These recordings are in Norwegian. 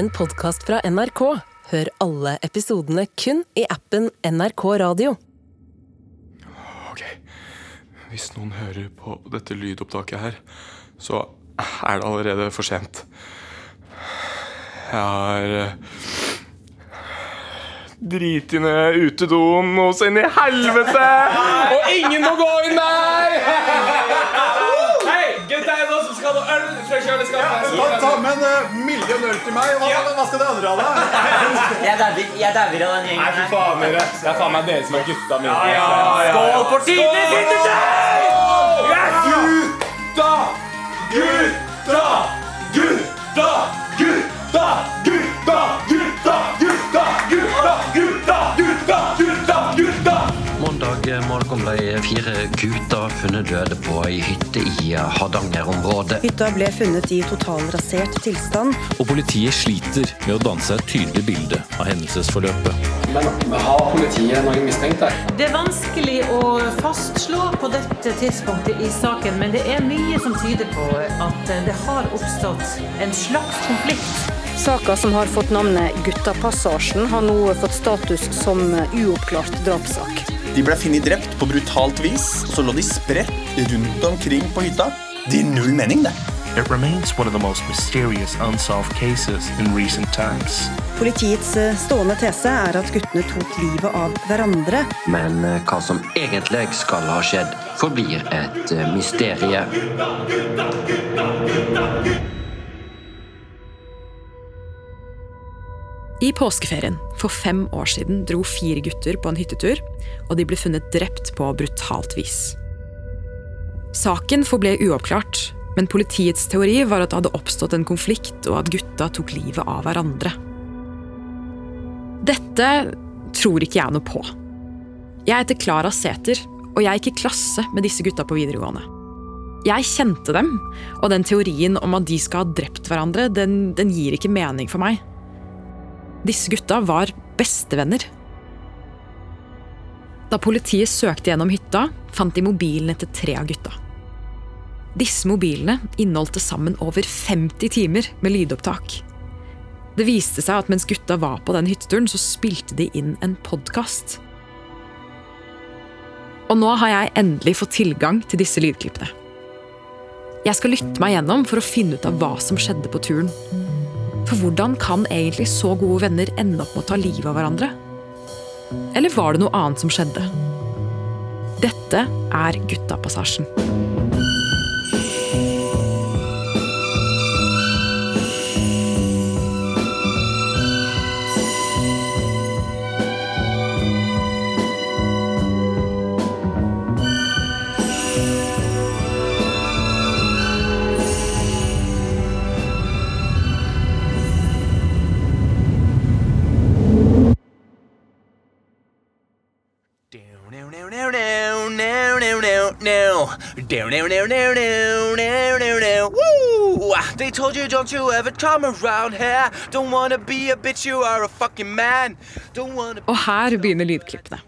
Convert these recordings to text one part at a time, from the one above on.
en podkast fra NRK. Hør alle episodene kun i appen NRK Radio. Ok, hvis noen hører på dette lydopptaket her, så er det allerede for sent. Jeg har eh, driti ned utedoen og så i helvete! Og ingen må gå Ta, ta med en uh, Milde og til meg. Hva, hva skal det andre ha, da? Jeg dauer av den Nei, gjengen fy her. faen, dere. Det er faen meg dere som er gutta mine. Skål for tidenes! Gutta! Gutta! Fire gutter funnet døde på ei hytte i Hardanger-området. Hytta ble funnet i totalrasert tilstand. Og politiet sliter med å danne seg et tydelig bilde av hendelsesforløpet. Men Har politiet noen mistenkt her? Det er vanskelig å fastslå på dette tidspunktet i saken, men det er mye som tyder på at det har oppstått en slags konflikt. Saka som har fått navnet Guttapassasjen, har nå fått status som uoppklart drapssak. De ble funnet drept på brutalt vis, og så lå de spredt rundt omkring på hytta. Det gir null mening, det. It remains one of the most mysterious unsolved cases in recent times. Politiets eh, stående tese er at guttene tok livet av hverandre. Men eh, hva som egentlig skal ha skjedd, forblir et eh, mysterium. I påskeferien for fem år siden dro fire gutter på en hyttetur, og de ble funnet drept på brutalt vis. Saken forble uoppklart, men politiets teori var at det hadde oppstått en konflikt, og at gutta tok livet av hverandre. Dette tror ikke jeg noe på. Jeg heter Klara Sæther, og jeg gikk i klasse med disse gutta på videregående. Jeg kjente dem, og den teorien om at de skal ha drept hverandre, den, den gir ikke mening for meg. Disse gutta var bestevenner. Da politiet søkte gjennom hytta, fant de mobilene til tre av gutta. Disse mobilene inneholdt til sammen over 50 timer med lydopptak. Det viste seg at mens gutta var på den hytteturen, så spilte de inn en podkast. Og nå har jeg endelig fått tilgang til disse lydklippene. Jeg skal lytte meg gjennom for å finne ut av hva som skjedde på turen. For hvordan kan egentlig så gode venner ende opp med å ta livet av hverandre? Eller var det noe annet som skjedde? Dette er Guttapassasjen. They told you don't you ever come around here. Don't wanna be a bitch, you are a fucking man. Don't wanna Og her begynner lydklippene.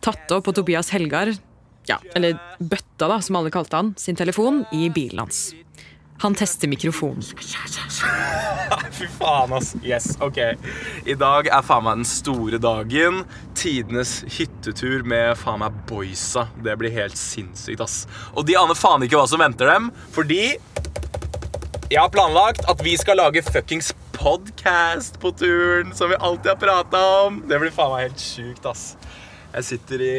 Tatt opp på Tobias Helgar, ja, eller Bøtta, da, som alle kalte han, sin telefon i bilen hans. Han tester mikrofonen. Fy faen, ass. Yes, ok. I dag er faen meg den store dagen. Tidenes hyttetur med faen meg boysa. Det blir helt sinnssykt, ass. Og de aner faen ikke hva som venter dem, fordi jeg har planlagt at vi skal lage fuckings podcast på turen, som vi alltid har prata om. Det blir faen meg helt sjukt, ass. Jeg sitter i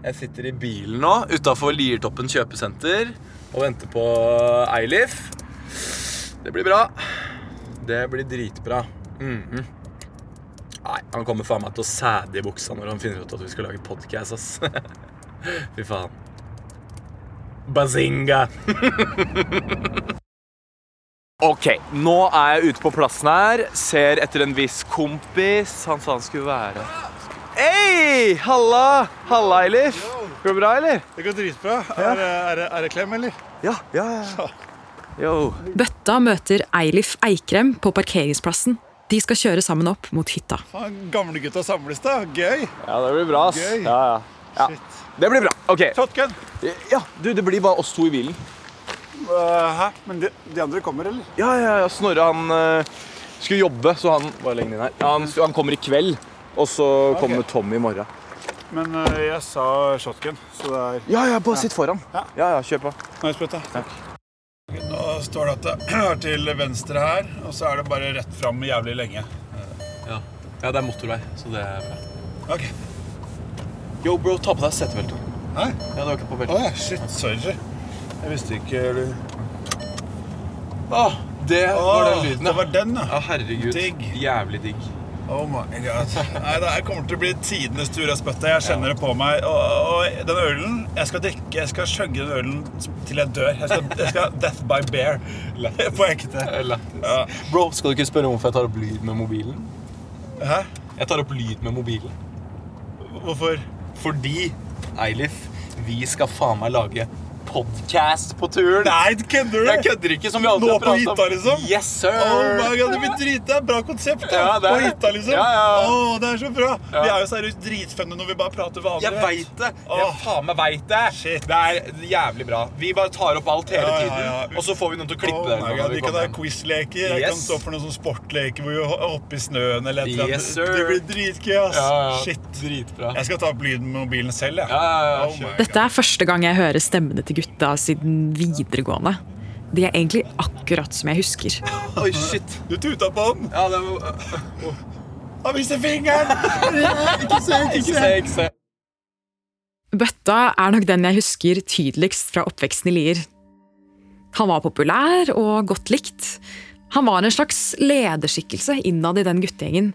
Jeg sitter i bilen nå utafor Liertoppen kjøpesenter og venter på Eilif. Det blir bra. Det blir dritbra. Mhm. Nei, han kommer faen meg til å sæde i buksa når han finner ut at vi skal lage podcast, ass. Fy faen. Bazinga! ok, nå er jeg ute på plassen her. Ser etter en viss kompis. Han sa han skulle være Hei! Halla! Halla, Eilif. Går det bra, eller? Det går dritbra. Er, det- er, er det klem, eller? Ja, ja, ja. Yo. Bøtta møter Eilif Eikrem på parkeringsplassen. De skal kjøre sammen opp mot hytta. Faen, Gamle gutta samles, da. Gøy. Ja, det blir bra, ass. Gøy. Ja, ja. ja. Det blir bra. Ok. Shotgun. Ja, du, det blir bare oss to i bilen. Uh, hæ? Men de, de andre kommer, eller? Ja, ja, ja. Snorre, han, uh, skulle jobbe, så han Bare legg den inn her. Ja, han, han kommer i kveld, og så kommer Tommy i morgen. Men eh, jeg sa shotgun, så det er Ja, ja, bare sitt foran. Ja. ja, ja, kjør på. Nice putt, Takk. Nå står det at det er til venstre her, og så er det bare rett fram jævlig lenge. Ja. ja, det er motorvei, så det er bra. Ok. Yo, bro, ta på deg setebeltet. Hæ? Ja, du har ikke på Å Oh, ja, shit. Sorry. Jeg visste ikke Å, Åh, det var den lyden, Det var den, ja. Ja, herregud. Digg. Jævlig digg. Oh my god. Nei, det kommer til å bli tidenes tur av spytter. Jeg kjenner det på meg. Og, og den ølen Jeg skal drikke, jeg skal chugge den ølen til jeg dør. Jeg skal, jeg skal death by bear. På ekte. Ja. Bro, skal du ikke spørre om hvorfor jeg tar opp lyd med mobilen? Hæ? Jeg tar opp lyd med mobilen. Hvorfor? Fordi, Eilif, vi skal faen meg lage podcast på turen. Nei, kødder du? Jeg kødder ikke, som vi alltid Nå har på hytta, liksom? Yes, sir! Oh my god, det blir drita. Bra konsept. Ja, det er på hytta, liksom. Ja, ja. Oh, det er så bra. Ja. Vi er jo seriøst dritfunne når vi bare prater vanlig. Jeg veit det! Jeg Åh. faen meg veit det. Shit. Det er jævlig bra. Vi bare tar opp alt hele tiden, ja. og så får vi noen til å klippe Oh det. my god, vi kan ha quizleker. Jeg kan Yes. stå for noen sånn sportleker hvor vi hopper i snøen eller et eller annet. Yes, sir. Det blir dritgøy, ass. Ja, ja. Shit. Dritbra. Jeg skal ta opp lyden med mobilen selv, jeg. Ja, ja, ja, Oh. Dette er første gang jeg hører stemmene til gutta siden videregående. De er egentlig akkurat som jeg husker. Oi, shit. Du tuta på den. Ja, det var... Han viser fingeren! ikke se, ikke se, ikke se. Bøtta er nok den jeg husker tydeligst fra oppveksten i Lier. Han var populær og godt likt. Han var en slags lederskikkelse innad i den guttegjengen.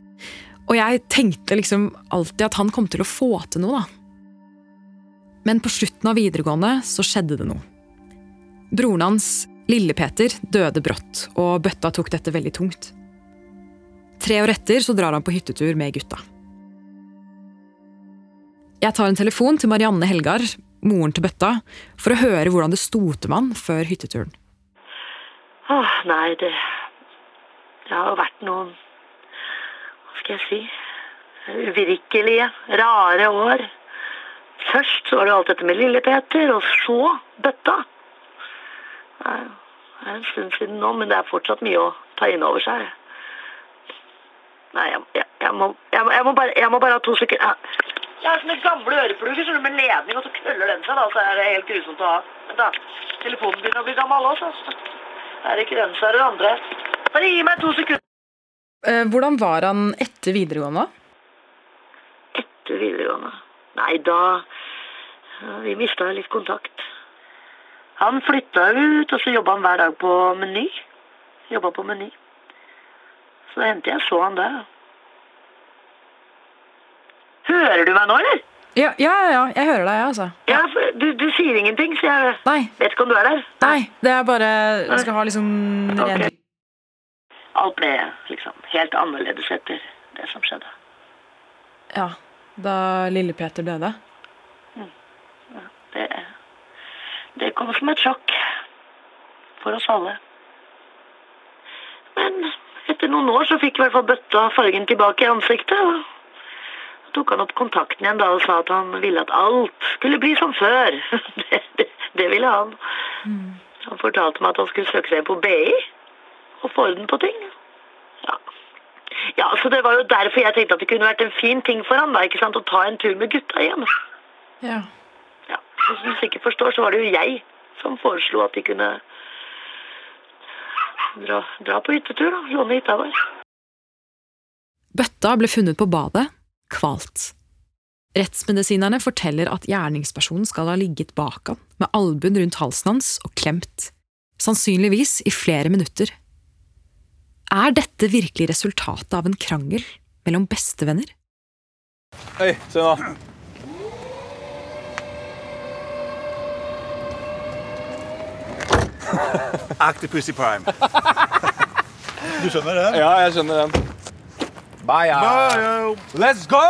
Og jeg tenkte liksom alltid at han kom til å få til noe, da. Men på slutten av videregående så skjedde det noe. Broren hans, Lille-Peter, døde brått, og Bøtta tok dette veldig tungt. Tre år etter så drar han på hyttetur med gutta. Jeg tar en telefon til Marianne Helgar, moren til Bøtta, for å høre hvordan det sto til han før hytteturen. Åh, nei, det Det har jo vært noen Hva skal jeg si Uvirkelige, rare år. Først så var det alt dette med Lille-Peter, og så bøtta. Det er en stund siden nå, men det er fortsatt mye å ta inn over seg. Nei, jeg, jeg, jeg, må, jeg, må, bare, jeg må bare ha to sekunder. Jeg- har sånne gamle øreplugger med ledning, og så krøller den seg. da, Så er det helt grusomt å ha. Vent da, Telefonen begynner å bli gammel også. så Er det ikke den, så er det den andre. Bare gi meg to sekunder. Eh, hvordan var han etter videregående? Etter videregående. Nei, da Vi mista litt kontakt. Han flytta ut, og så jobba han hver dag på Meny. Jobba på Meny. Så det hendte jeg så han der. Hører du meg nå, eller? Ja, ja, ja, jeg hører deg, jeg, altså. Ja, for du, du sier ingenting, så jeg Nei. vet ikke om du er der. Nei, det er bare Jeg skal ha liksom ren Ok. Alt ble liksom helt annerledes etter det som skjedde. Ja. Da Lille-Peter døde. Det, det kom som et sjokk for oss alle. Men etter noen år så fikk i hvert fall bøtta fargen tilbake i ansiktet. og tok han opp kontakten igjen da og sa at han ville at alt skulle bli som før. Det, det, det ville han. Han fortalte meg at han skulle søke seg på BI og få orden på ting. Ja. så det var jo derfor jeg tenkte at det kunne vært en fin ting for han da, ikke sant, å ta en tur med gutta igjen. Ja. Ja, og Som du sikkert forstår, så var det jo jeg som foreslo at de kunne dra, dra på hyttetur. da, Låne hytta vår. Bøtta ble funnet på badet, kvalt. Rettsmedisinerne forteller at gjerningspersonen skal ha ligget bak han, med albuen rundt halsen hans og klemt, sannsynligvis i flere minutter. Er dette virkelig resultatet av en krangel mellom bestevenner? Hei, se nå. Octopussy Prime. Du skjønner den? Ja, jeg skjønner den. Bye, Bye, Let's go!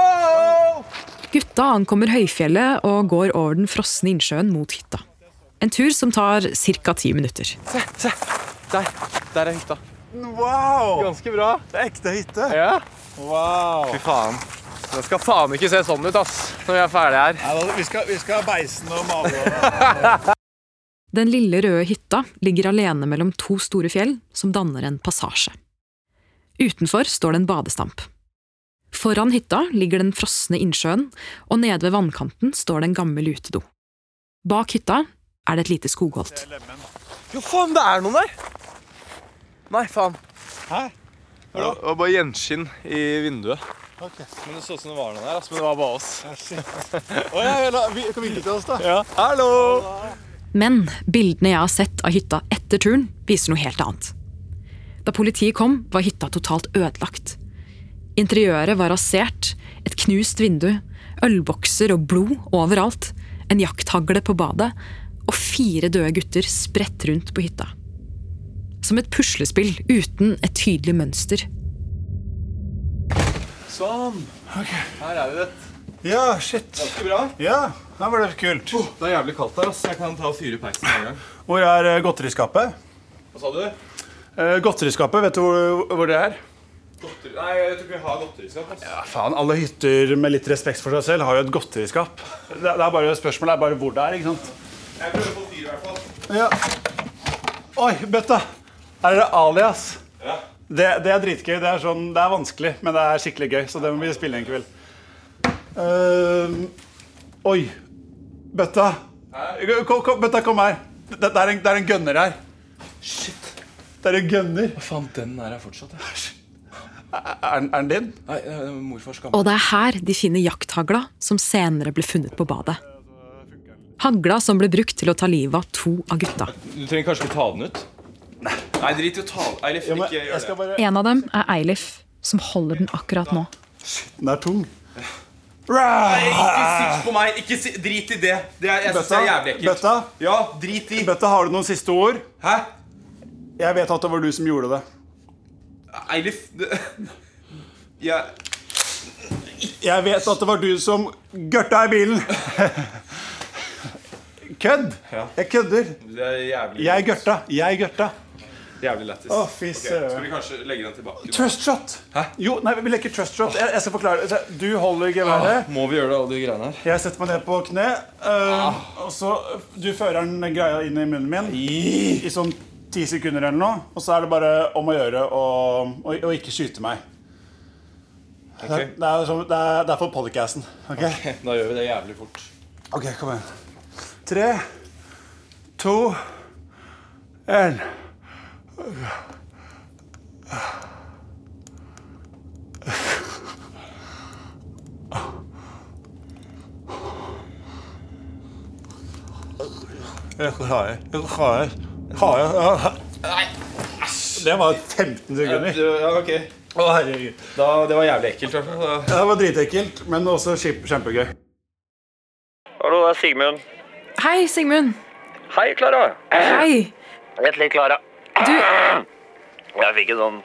Gutta ankommer høyfjellet og går over den frosne innsjøen mot hytta. En tur som tar ca. ti minutter. Se, se. Der. Der er hytta. Wow! Ganske bra. Det er ekte hytte. Ja. Wow. Fy faen. Det skal faen ikke se sånn ut, ass, når vi er ferdige her. Nei, da, vi, skal, vi skal ha beisen og male. Den lille røde hytta ligger alene mellom to store fjell som danner en passasje. Utenfor står det en badestamp. Foran hytta ligger den frosne innsjøen, og nede ved vannkanten står det en gammel utedo. Bak hytta er det et lite skogholt. Jo, faen, det er noen der! Nei, faen. Hæ? Det var bare gjenskinn i vinduet. Ok. Men det så ut som det var noen der, altså, men det var bare oss. Å ja, vi kom ikke til oss, da. Ja. Hallo! Men bildene jeg har sett av hytta etter turen, viser noe helt annet. Da politiet kom, var hytta totalt ødelagt. Interiøret var rasert, et knust vindu, ølbokser og blod overalt, en jakthagle på badet og fire døde gutter spredt rundt på hytta. Som et puslespill uten et tydelig mønster. Sånn. Her er vi, vet Ja, shit. Ganske bra. Ja, her var det kult. Det er jævlig kaldt her, ass. Jeg kan ta og fyre peisen en gang. Hvor er eh, godteriskapet? Hva sa du? Eh, godteriskapet, vet du hvor, hvor det er? Godteri... Nei, jeg tror ikke vi har godteriskap. Altså. Ja, faen, Alle hytter med litt respekt for seg selv har jo et godteriskap. Det, det er bare, spørsmålet er bare hvor det er. ikke sant? Jeg prøver å få fyr, i hvert fall. Ja. Oi, bøtta! Her er det alias. Ja. Det, det er dritgøy. Det er, sånn, det er vanskelig, men det er skikkelig gøy. Så det må vi spille en kveld. Uh, oi. Bøtta. Kom, kom, bøtta, kom her. Det, det, er en, det er en gunner her. Shit. Det er en gønner. Hva faen, den er her fortsatt, ja. Er, er den- din? Nei, morfars gamle. Og det er her de finner jakthagla som senere ble funnet på badet. Hagla som ble brukt til å ta livet av to av gutta. Du trenger kanskje ikke ta den ut? Nei, drit i å ta. Eilif, Ja, men ikke gjør det. bare... En av dem er Eilif, som holder den akkurat nå. Den er tung. Nei, ikke sitt på meg! Ikke si, drit i det. det er, jeg synes det er jævlig ekkelt. Bøtta, Ja, drit i. Bøtta, har du noen siste ord? Hæ? Jeg vet at det var du som gjorde det. Eilif. Jeg... Jeg vet at det var du som gørta i bilen. Kødd! Jeg kødder. Jeg gørta. Jeg gørta. Jævlig lættis. Fy Skal vi kanskje legge den tilbake? Trust shot. Hæ? Jo, nei, vi leker trust shot. Jeg, jeg skal forklare. det. Du holder Ah, geværet. må vi gjøre det, alle de greiene her? Jeg setter meg ned på kne. øh, og så Du fører den greia inn i munnen min i sånn ti sekunder eller noe. Og så er det bare om å gjøre å, ikke skyte meg. Det, er, det, er, det, er, det er for podcasten. ok? Da gjør vi det jævlig fort. Ok, kom igjen. Tre, to, én. Jeg har jeg. Har jeg. Har. Det var 15 sekunder. Ja, ok. Å, herregud. Da, det var jævlig ekkelt. Da- Det var dritekkelt, men også kjempegøy. Hallo, det er Sigmund. Hei, Sigmund. Hei, Klara. Hei. Vent litt, Klara. Du Jeg fikk en sånn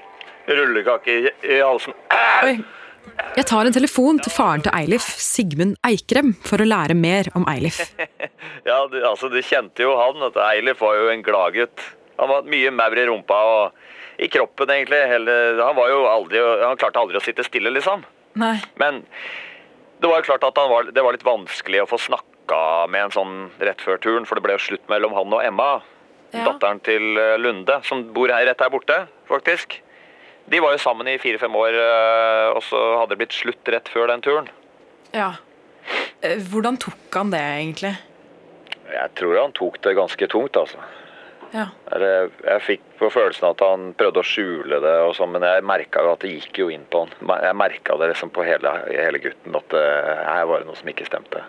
rullekake i, i halsen. Oi. Jeg tar en telefon til faren til Eilif, Sigmund Eikrem, for å lære mer om Eilif. Ja, du, altså, du kjente jo han. At Eilif var jo en gladgutt. Han var mye maur i rumpa og i kroppen, egentlig. Hele, han var jo aldri Han klarte aldri å sitte stille, liksom. Nei. Men det var jo klart at han var, det var litt vanskelig å få snakka med en sånn rett før turen, for det ble jo slutt mellom han og Emma. Ja. Datteren til eh, Lunde, som bor her, rett her borte, faktisk. De var jo sammen i fire-fem år, eh, og så hadde det blitt slutt rett før den turen. Ja. Eh, Hvordan tok han det, egentlig? Jeg tror han tok det ganske tungt, altså. Ja. Eller, jeg fikk på følelsen at han prøvde å skjule det, og sånn, men jeg merka at det gikk jo inn på han. Jeg merka det liksom på hele, hele gutten, at det her var det noe som ikke stemte.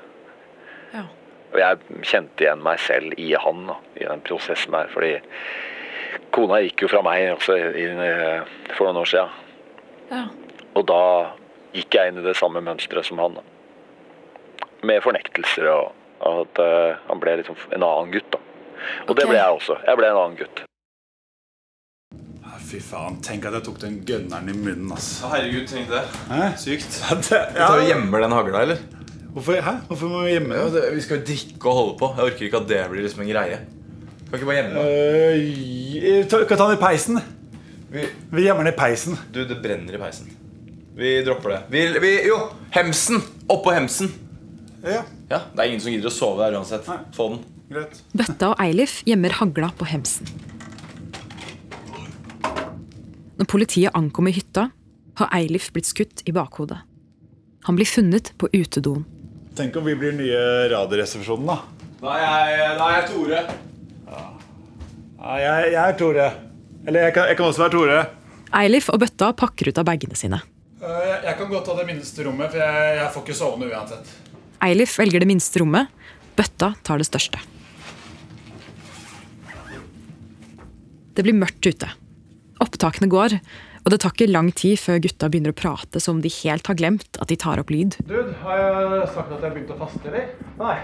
Ja. Og jeg kjente igjen meg selv i han, da, i den prosessen der. Fordi kona gikk jo fra meg også i, i, for noen år siden. Ja. Og da gikk jeg inn i det samme mønsteret som han. da. Med fornektelser og og at uh, han ble liksom en annen gutt. da. Og det ble jeg også. Jeg ble en annen gutt. Fy faen, tenk at jeg tok den gønneren i munnen, Altså. Herregud, tenk det. Hæ? Sykt. det, Vi tar og gjemmer den hagla, eller? Hvorfor, hæ? Hvorfor må vi gjemme Ja, det, vi skal jo drikke og holde på. Jeg orker ikke at det blir liksom en greie. Kan ikke bare gjemme det. Uh, ta- kan ta den i peisen. Vi, Vi gjemmer den i peisen. du, det brenner i peisen. Vi dropper det. Vi, vi, jo, hemsen! Oppå hemsen. Ja, Ja, Det er ingen som gidder å sove der uansett. Få den. greit. Bøtta og Eilif gjemmer hagla på hemsen. Når politiet ankommer hytta, har Eilif blitt skutt i bakhodet. Han blir funnet på utedoen. Tenk om vi blir nye Radioresepsjonen, da. Da er jeg, da er jeg Tore. Ja, jeg, jeg er Tore. Eller jeg kan, jeg kan også være Tore. Eilif og bøtta pakker ut av bagene sine. Eh, Jeg, jeg kan godt ta det minste rommet, for jeg, jeg får ikke sovne uansett. Eilif velger det minste rommet. Bøtta tar det største. Det blir mørkt ute. Opptakene går, og det tar ikke lang tid før gutta begynner å prate som de helt har glemt at de tar opp lyd. Dude, har jeg sagt at jeg har begynt å faste, eller? Nei.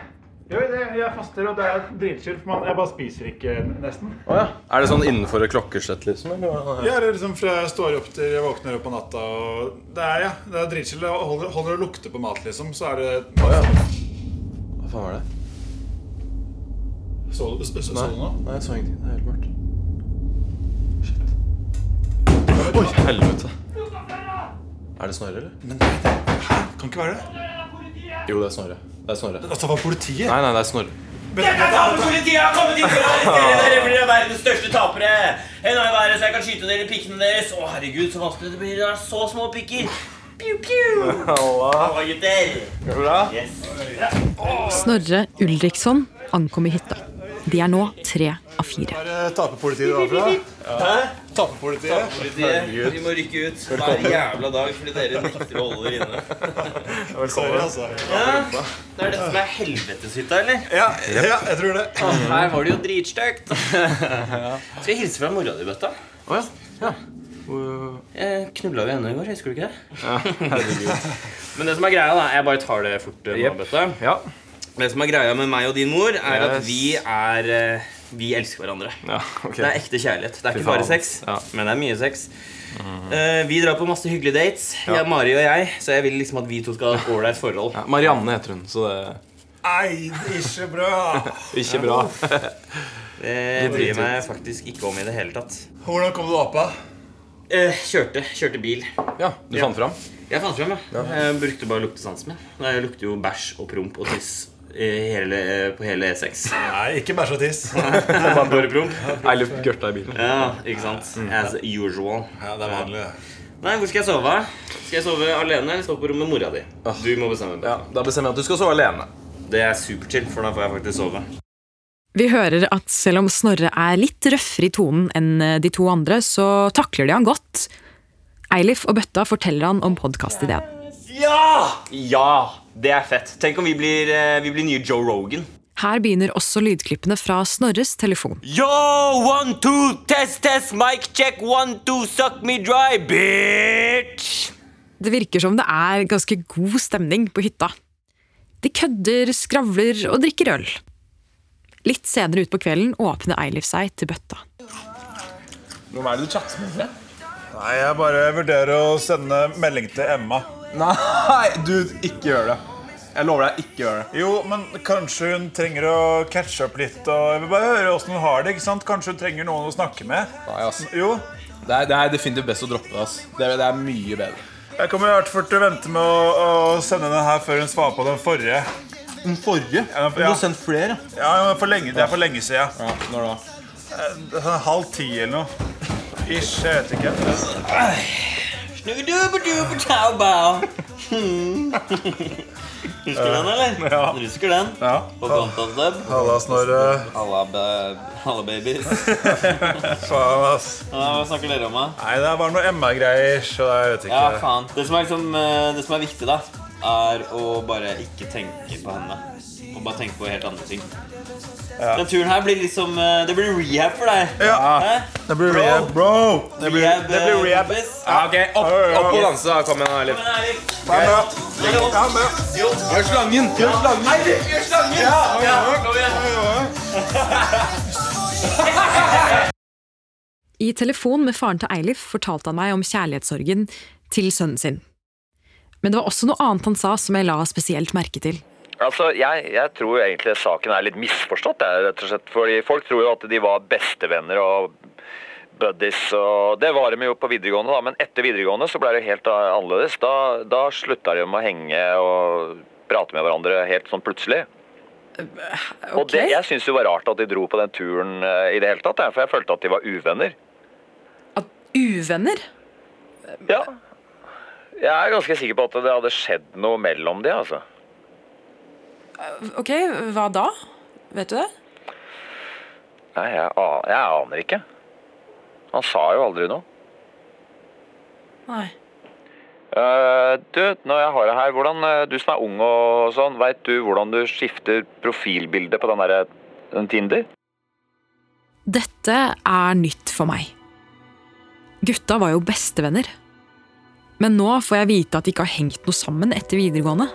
Jo, det, jeg faster, og det er man, jeg bare spiser ikke nesten. Å ja. Er det sånn innenfor et klokkeslett, liksom? Eller? Ja, det er liksom fra jeg står opp til jeg våkner opp på natta, og det er, ja, det er. Jeg Holder, holder og lukter på mat, liksom, så er det... Hva faen var det? Så, så, så, så du noe? Nei, jeg så ingenting. Det er helt mørkt. Oi, helvete. Er det Snorre, eller? Men nei, det hæ? kan ikke være det. Jo, det er Snorre. Det er Snorre. Altså, var politiet? Nei, nei, det er Snorre. Dette er tapepolitiet! Jeg har kommet inn for å arrestere dere fordi dere er verdens største tapere. Henda i været så jeg kan skyte dere i pikkene deres. Å, herregud, så vanskelig det blir. Det er så små pikker. Pew, pew. Halla, gutter. Går det bra? Yes. Snorre Ulriksson ankom i hytta. De er nå tre av fire. Er det taperpolitiet du har fra? Hæ? Taperpolitiet? Politiet, vi må rykke ut hver jævla dag fordi dere nekter å holde dere inne. Sorry, altså. Ja, det er dette som er helveteshytta, eller? Ja, ja, jeg tror det. Her var det jo dritstygt. Skal jeg hilse fra mora di, Bøtta? Å ja. ja. Jeg knulla jo henne i går, husker du ikke det? Ja. Men det som er greia, da Jeg bare tar det fort eh. Bøtta. Ja. Det som er greia med meg og din mor, er at vi er eh, Vi elsker hverandre. Ja, okay. Det er ekte kjærlighet. Det er ikke bare sex, Ja. men det er mye sex. Eh, vi drar på masse hyggelige dates, Ja. jeg, Mari og jeg, så jeg vil liksom at vi to skal ha et forhold. Ja, Marianne heter hun, så det Nei, ikke bra. Ikke bra. Det bryr jeg meg faktisk ikke om i det hele tatt. Hvordan kom du opp av? Uh, kjørte. Kjørte bil. Ja, du fant fram? Jeg fant frem, ja. Jeg brukte bare luktesansen min. Jeg lukter jo bæsj og promp og tiss hele, på hele E6. Nei, ikke bæsj og tiss. Eilif gørta i bilen. Ja, ikke sant? As usual. Ja, det er vanlig. Nei, hvor skal jeg sove? Skal jeg sove alene eller sove på rommet med mora di? Du må bestemme. Ja, Da bestemmer jeg at du skal sove alene. Det er superchill, for da får jeg faktisk sove. Vi hører at selv om Snorre er litt røffere i tonen enn eh, de to andre, så takler de han godt. Eilif og Bøtta forteller han om podkastideen. Ja! Ja! Det er fett. Tenk om vi blir, eh, vi blir nye Joe Rogan. Her begynner også lydklippene fra Snorres telefon. Yo, one, two, test, test, mic check, one, two, suck me dry, bitch! Det virker som det er ganske god stemning på hytta. De kødder, skravler og drikker øl. Litt senere utpå kvelden åpner Eilif seg til Bøtta. Hvem er det du chatter med? Nei, jeg bare vurderer å sende melding til Emma. Nei, du, ikke gjør det. Jeg lover deg, ikke gjør det. Jo, men kanskje hun trenger å catche opp litt. Og jeg vil bare høre hvordan hun har det. ikke sant? Kanskje hun trenger noen å snakke med. Nei, ass. Jo, Det er, det er definitivt best å droppe det. ass. Det er, det er mye bedre. Jeg kommer i hvert fall til å vente med å, å sende den her før hun svarer på den forrige. Den forrige? Ja, Du har sendt flere. Ja, men for lenge, Det er for lenge siden. Ja, når da? Eh, Sånn halv ti eller noe. Ish, jeg vet ikke. Hmm. Husker du den, eller? Ja. Du husker den? Ja. På Contentdub. Halla, Snorre. Halla, ba- halla, babies. Faen, ass. Ja, Hva snakker dere om, da? Nei, det er bare noe Emma-greier, så jeg vet ikke. Ja, faen. Det som er, liksom, eh, det som er viktig, da, er å bare ikke tenke på henne. Og bare tenke på helt andre ting. Den turen her blir liksom eh, Det blir rehab for deg. Ja. Det blir Bro. rehab, bro. Det blir, Rehab, det blir eh, rehab. Ja, ok, Opp, opp og danse. da. Kom igjen, Eilif. Gjør slangen! Gjør slangen! Erik, gjør slangen! Ja, kom igjen. I telefon med faren til Eilif fortalte han meg om kjærlighetssorgen til sønnen sin. Men det var også noe annet han sa som jeg la spesielt merke til. Altså, jeg, jeg tror egentlig saken er litt misforstått, rett og slett. Fordi folk tror jo at de var bestevenner og buddies, og det var de jo på videregående, da. Men etter videregående så ble det helt annerledes. Da, da slutta de med å henge og prate med hverandre helt sånn plutselig. Og det, jeg syns det var rart at de dro på den turen uh, i det hele tatt, for jeg følte at de var uvenner. At Uvenner? Ja. Jeg er ganske sikker på at det hadde skjedd noe mellom de, altså. Ok, hva da? Vet du det? Nei, jeg, jeg aner ikke. Han sa jo aldri noe. Nei. Uh, du, når jeg har deg her, hvordan, eh, du som er ung og sånn, veit du hvordan du skifter profilbilde på den derre Tinder? Dette er nytt for meg. Gutta var jo bestevenner. Men nå får jeg vite at de ikke har hengt noe sammen etter videregående.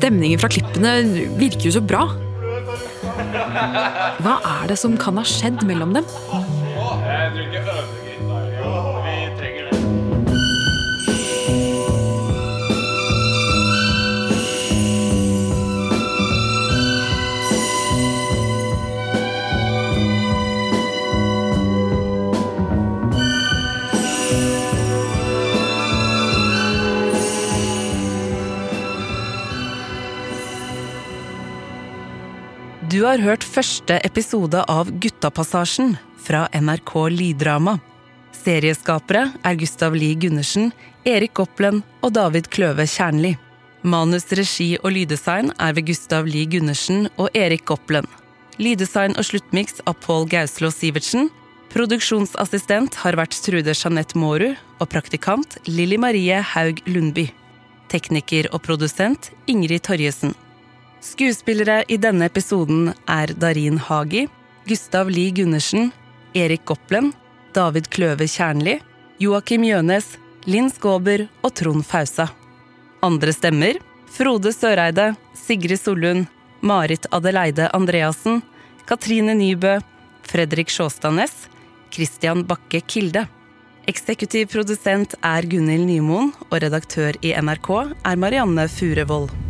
Stemningen fra klippene virker jo så bra. Hva er det som kan ha skjedd mellom dem? Jeg Du har hørt første episode av Guttapassasjen fra NRK Lyddrama. Serieskapere er Gustav Lie Gundersen, Erik Opplen og David Kløve Kjernli. Manus, regi og lyddesign er ved Gustav Lie Gundersen og Erik Opplen. Lyddesign og sluttmiks av Pål Gauslå Sivertsen. Produksjonsassistent har vært Trude Jeanette Mårud, og praktikant Lilly Marie Haug Lundby. Tekniker og produsent Ingrid Torjesen. Skuespillere i denne episoden er Darin Hagi, Gustav Lie Gundersen, Erik Gopplen, David Kløve Kjernli, Joakim Jønes, Linn Skåber og Trond Fausa. Andre stemmer Frode Søreide, Sigrid Sollund, Marit Adeleide Andreassen, Katrine Nybø, Fredrik Sjåstad Næss, Christian Bakke Kilde. Eksekutiv produsent er Gunhild Nymoen, og redaktør i NRK er Marianne Furevold.